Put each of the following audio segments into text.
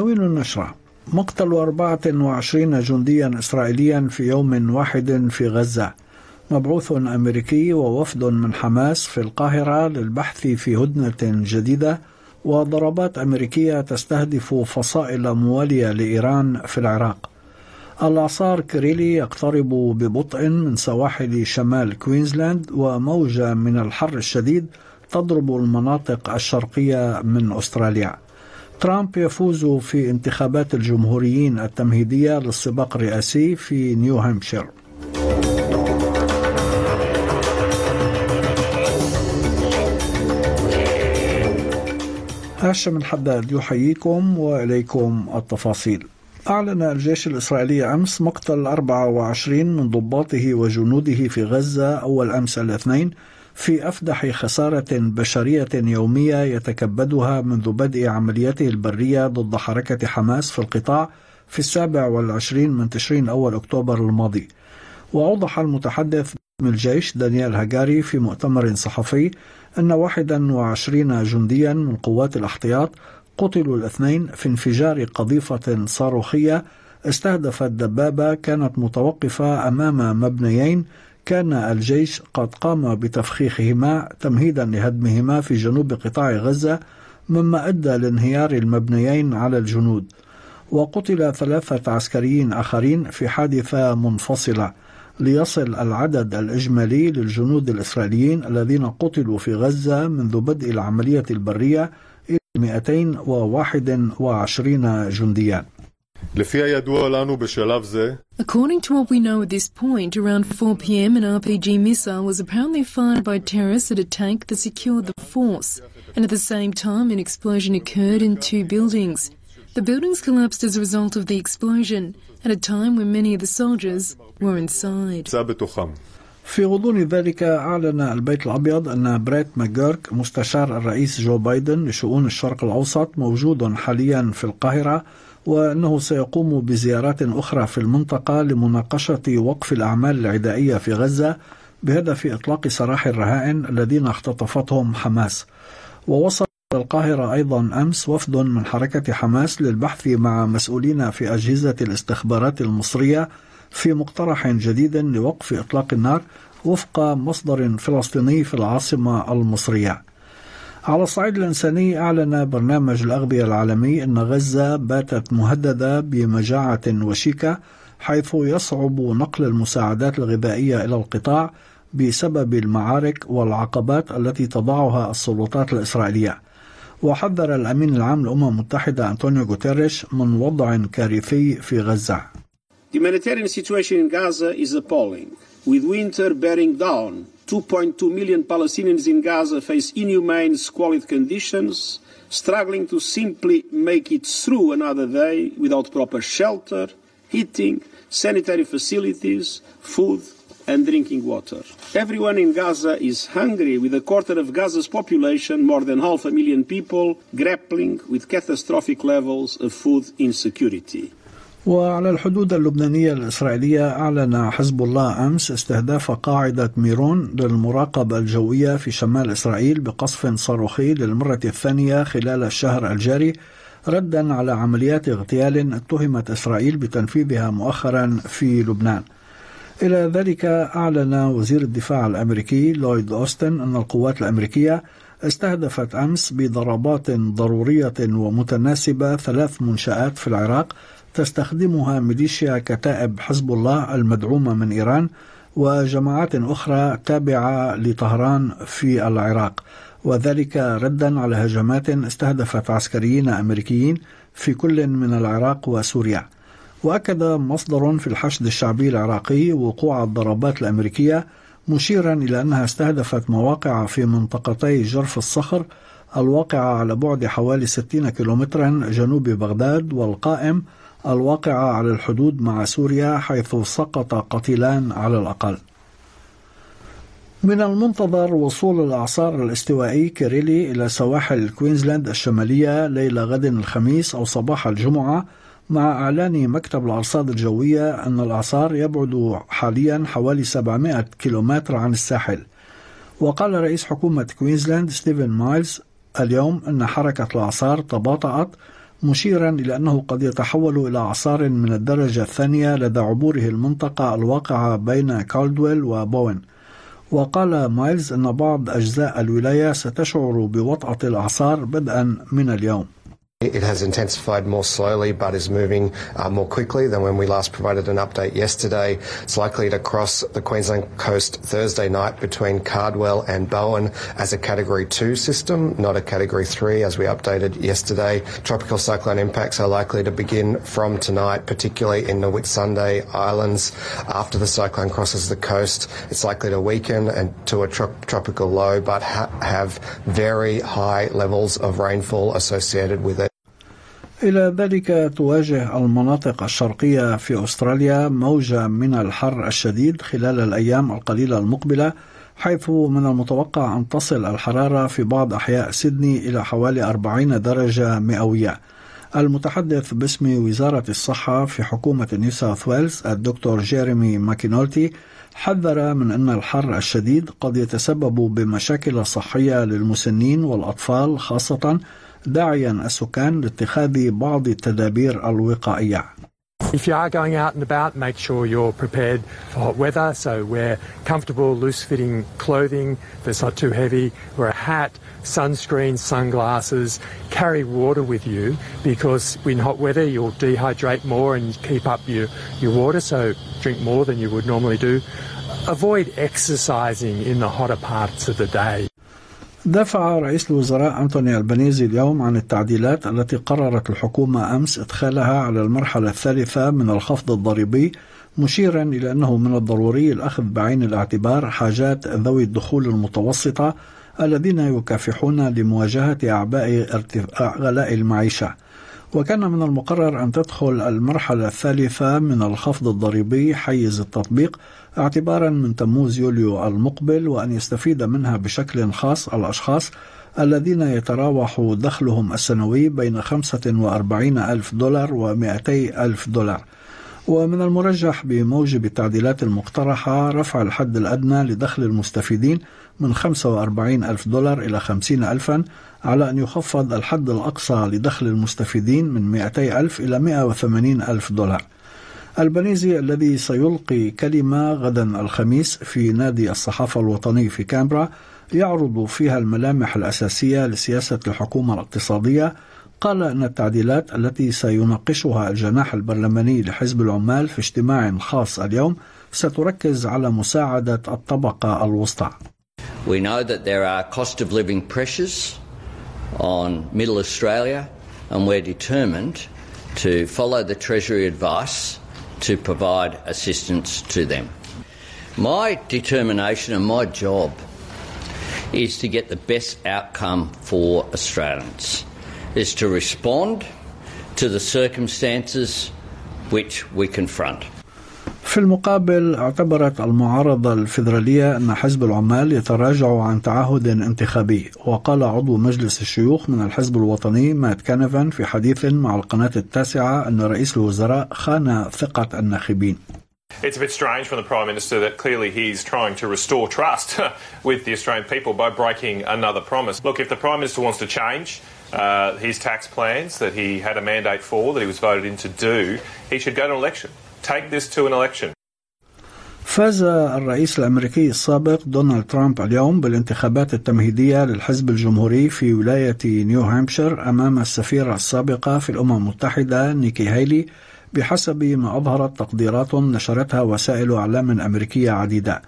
عناوين النشرة. مقتل 24 جنديا إسرائيليا في يوم واحد في غزة. مبعوث أمريكي ووفد من حماس في القاهرة للبحث في هدنة جديدة وضربات أمريكية تستهدف فصائل موالية لإيران في العراق. الإعصار كريلي يقترب ببطء من سواحل شمال كوينزلاند وموجة من الحر الشديد تضرب المناطق الشرقية من أستراليا. ترامب يفوز في انتخابات الجمهوريين التمهيدية للسباق الرئاسي في نيو هامشير هاشم الحداد يحييكم وإليكم التفاصيل. أعلن الجيش الإسرائيلي أمس مقتل 24 من ضباطه وجنوده في غزة أول أمس الاثنين في أفدح خسارة بشرية يومية يتكبدها منذ بدء عملياته البرية ضد حركة حماس في القطاع في السابع والعشرين من تشرين أول أكتوبر الماضي. وأوضح المتحدث من الجيش دانيال هاجاري في مؤتمر صحفي أن 21 جنديا من قوات الاحتياط قتلوا الاثنين في انفجار قذيفة صاروخية استهدفت دبابة كانت متوقفة أمام مبنيين كان الجيش قد قام بتفخيخهما تمهيدا لهدمهما في جنوب قطاع غزة مما أدى لانهيار المبنيين على الجنود. وقتل ثلاثة عسكريين آخرين في حادثة منفصلة ليصل العدد الإجمالي للجنود الإسرائيليين الذين قتلوا في غزة منذ بدء العملية البرية إلى 221 جنديا. According to what we know at this point, around 4 pm an RPG missile was apparently fired by terrorists at a tank that secured the force, and at the same time an explosion occurred in two buildings. The buildings collapsed as a result of the explosion, at a time when many of the soldiers were inside. في غضون ذلك أعلن البيت الأبيض أن بريت ماجورك مستشار الرئيس جو بايدن لشؤون الشرق الأوسط موجود حاليا في القاهرة وأنه سيقوم بزيارات أخرى في المنطقة لمناقشة وقف الأعمال العدائية في غزة بهدف إطلاق سراح الرهائن الذين اختطفتهم حماس. ووصل القاهرة أيضا أمس وفد من حركة حماس للبحث مع مسؤولين في أجهزة الاستخبارات المصرية في مقترح جديد لوقف إطلاق النار وفق مصدر فلسطيني في العاصمة المصرية. على الصعيد الإنساني أعلن برنامج الأغذية العالمي أن غزة باتت مهددة بمجاعة وشيكة حيث يصعب نقل المساعدات الغذائية إلى القطاع بسبب المعارك والعقبات التي تضعها السلطات الإسرائيلية. وحذر الأمين العام للأمم المتحدة أنطونيو غوتيريش من وضع كارثي في غزة. The humanitarian situation in Gaza is appalling, with winter bearing down 2.2 million Palestinians in Gaza face inhumane, squalid conditions, struggling to simply make it through another day without proper shelter, heating, sanitary facilities, food, and drinking water. Everyone in Gaza is hungry, with a quarter of Gaza's population, more than half a million people, grappling with catastrophic levels of food insecurity. وعلى الحدود اللبنانية الإسرائيلية أعلن حزب الله أمس استهداف قاعدة ميرون للمراقبة الجوية في شمال إسرائيل بقصف صاروخي للمرة الثانية خلال الشهر الجاري ردا على عمليات اغتيال اتهمت إسرائيل بتنفيذها مؤخرا في لبنان. إلى ذلك أعلن وزير الدفاع الأمريكي لويد أوستن أن القوات الأمريكية استهدفت أمس بضربات ضرورية ومتناسبة ثلاث منشآت في العراق تستخدمها ميليشيا كتائب حزب الله المدعومة من إيران وجماعات أخرى تابعة لطهران في العراق. وذلك ردا على هجمات استهدفت عسكريين أمريكيين في كل من العراق وسوريا. وأكد مصدر في الحشد الشعبي العراقي وقوع الضربات الأمريكية مشيرا إلى أنها استهدفت مواقع في منطقتي جرف الصخر الواقعة على بعد حوالي 60 كيلومترا جنوب بغداد والقائم الواقعة على الحدود مع سوريا حيث سقط قتيلان على الأقل. من المنتظر وصول الإعصار الاستوائي كيريلي إلى سواحل كوينزلاند الشمالية ليلة غد الخميس أو صباح الجمعة مع إعلان مكتب الأرصاد الجوية أن الإعصار يبعد حاليا حوالي 700 كيلومتر عن الساحل. وقال رئيس حكومة كوينزلاند ستيفن مايلز اليوم أن حركة الإعصار تباطأت مشيرا إلى أنه قد يتحول إلى إعصار من الدرجة الثانية لدى عبوره المنطقة الواقعة بين كالدويل وبوين. وقال مايلز أن بعض أجزاء الولاية ستشعر بوطأة الأعصار بدءا من اليوم. It has intensified more slowly but is moving uh, more quickly than when we last provided an update yesterday. It's likely to cross the Queensland coast Thursday night between Cardwell and Bowen as a Category 2 system, not a Category 3 as we updated yesterday. Tropical cyclone impacts are likely to begin from tonight, particularly in the Whitsunday Islands. After the cyclone crosses the coast, it's likely to weaken and to a tro- tropical low but ha- have very high levels of rainfall associated with it. إلى ذلك تواجه المناطق الشرقية في أستراليا موجة من الحر الشديد خلال الأيام القليلة المقبلة حيث من المتوقع أن تصل الحرارة في بعض أحياء سيدني إلى حوالي 40 درجة مئوية. المتحدث باسم وزارة الصحة في حكومة نيو ساوث ويلز الدكتور جيريمي ماكينولتي حذر من أن الحر الشديد قد يتسبب بمشاكل صحية للمسنين والأطفال خاصة داعيا السكان لاتخاذ بعض التدابير الوقائية. If you are going out and about, make sure you're prepared for hot weather. So wear comfortable, loose-fitting clothing that's not too heavy. Wear a hat, sunscreen, sunglasses. Carry water with you because in hot weather you'll dehydrate more and keep up your, your water. So drink more than you would normally do. Avoid exercising in the hotter parts of the day. دافع رئيس الوزراء أنتوني البنيزي اليوم عن التعديلات التي قررت الحكومة أمس إدخالها على المرحلة الثالثة من الخفض الضريبي مشيرا إلى أنه من الضروري الأخذ بعين الاعتبار حاجات ذوي الدخول المتوسطة الذين يكافحون لمواجهة أعباء غلاء المعيشة. وكان من المقرر أن تدخل المرحلة الثالثة من الخفض الضريبي حيز التطبيق اعتبارا من تموز يوليو المقبل وأن يستفيد منها بشكل خاص الأشخاص الذين يتراوح دخلهم السنوي بين 45 ألف دولار و 200 ألف دولار. ومن المرجح بموجب التعديلات المقترحة رفع الحد الأدنى لدخل المستفيدين من 45 ألف دولار إلى 50 ألفا على أن يخفض الحد الأقصى لدخل المستفيدين من 200 ألف إلى 180 ألف دولار. البنيزي الذي سيلقي كلمة غدا الخميس في نادي الصحافة الوطني في كامبرا يعرض فيها الملامح الأساسية لسياسة الحكومة الاقتصادية قال أن التعديلات التي سيناقشها الجناح البرلماني لحزب العمال في اجتماع خاص اليوم ستركز على مساعدة الطبقة الوسطى. We know that there are cost of living pressures on middle Australia and we're determined to follow the Treasury advice to provide assistance to them. My determination and my job is to get the best outcome for Australians, is to respond to the circumstances which we confront. في المقابل اعتبرت المعارضة الفيدرالية أن حزب العمال يتراجع عن تعهد انتخابي وقال عضو مجلس الشيوخ من الحزب الوطني مات كانفان في حديث مع القناة التاسعة أن رئيس الوزراء خان ثقة الناخبين It's a bit strange from the Prime Minister that clearly he's trying to restore trust with the Australian people by breaking another promise. Look, if the Prime Minister wants to change uh, his tax plans that he had a mandate for, that he was voted in to do, he should go to an election. Take this to an election. فاز الرئيس الأمريكي السابق دونالد ترامب اليوم بالانتخابات التمهيدية للحزب الجمهوري في ولاية نيو هامشير أمام السفيرة السابقة في الأمم المتحدة نيكي هيلي بحسب ما أظهرت تقديرات نشرتها وسائل إعلام أمريكية عديدة.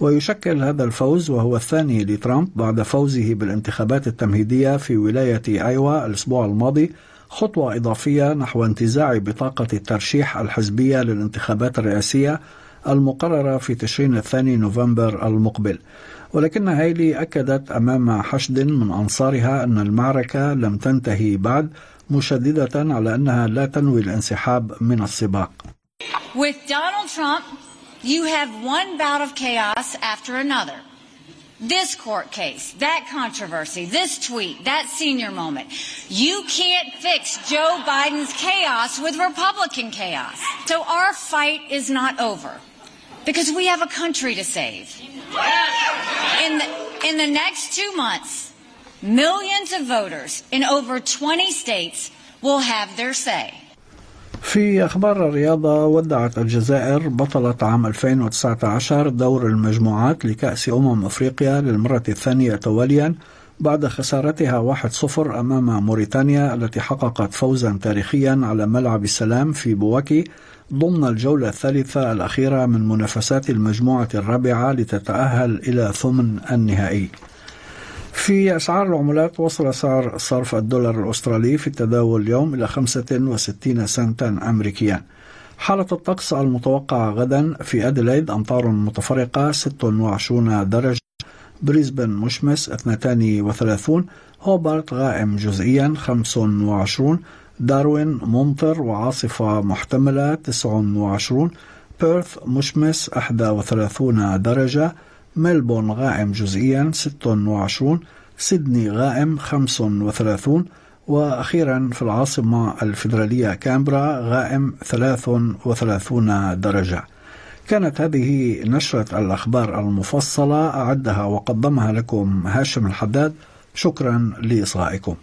ويشكل هذا الفوز وهو الثاني لترامب بعد فوزه بالانتخابات التمهيدية في ولاية أيوا الأسبوع الماضي خطوة إضافية نحو انتزاع بطاقة الترشيح الحزبية للانتخابات الرئاسية المقررة في تشرين الثاني نوفمبر المقبل. ولكن هايلي أكدت أمام حشد من أنصارها أن المعركة لم تنتهي بعد مشددة على أنها لا تنوي الانسحاب من السباق. With Donald Trump, you have one bout of chaos after another. This court case, that controversy, this tweet, that senior moment. You can't fix Joe Biden's chaos with Republican chaos. So our fight is not over because we have a country to save. In the, in the next two months, millions of voters in over 20 states will have their say. في أخبار الرياضة ودعت الجزائر بطلة عام 2019 دور المجموعات لكأس أمم أفريقيا للمرة الثانية تواليا بعد خسارتها 1-0 أمام موريتانيا التي حققت فوزا تاريخيا على ملعب السلام في بواكي ضمن الجولة الثالثة الأخيرة من منافسات المجموعة الرابعة لتتأهل إلى ثمن النهائي. في أسعار العملات وصل سعر صرف الدولار الأسترالي في التداول اليوم إلى 65 سنتا أمريكيا. حالة الطقس المتوقعة غدا في أديلايد أمطار متفرقة 26 درجة. بريسبن مشمس 32 هوبارت غائم جزئيا 25 داروين ممطر وعاصفة محتملة 29 بيرث مشمس 31 درجة. ملبون غائم جزئيا 26 سيدني غائم 35 وأخيرا في العاصمة الفيدرالية كامبرا غائم 33 درجة. كانت هذه نشرة الأخبار المفصلة أعدها وقدمها لكم هاشم الحداد. شكرا لإصغائكم.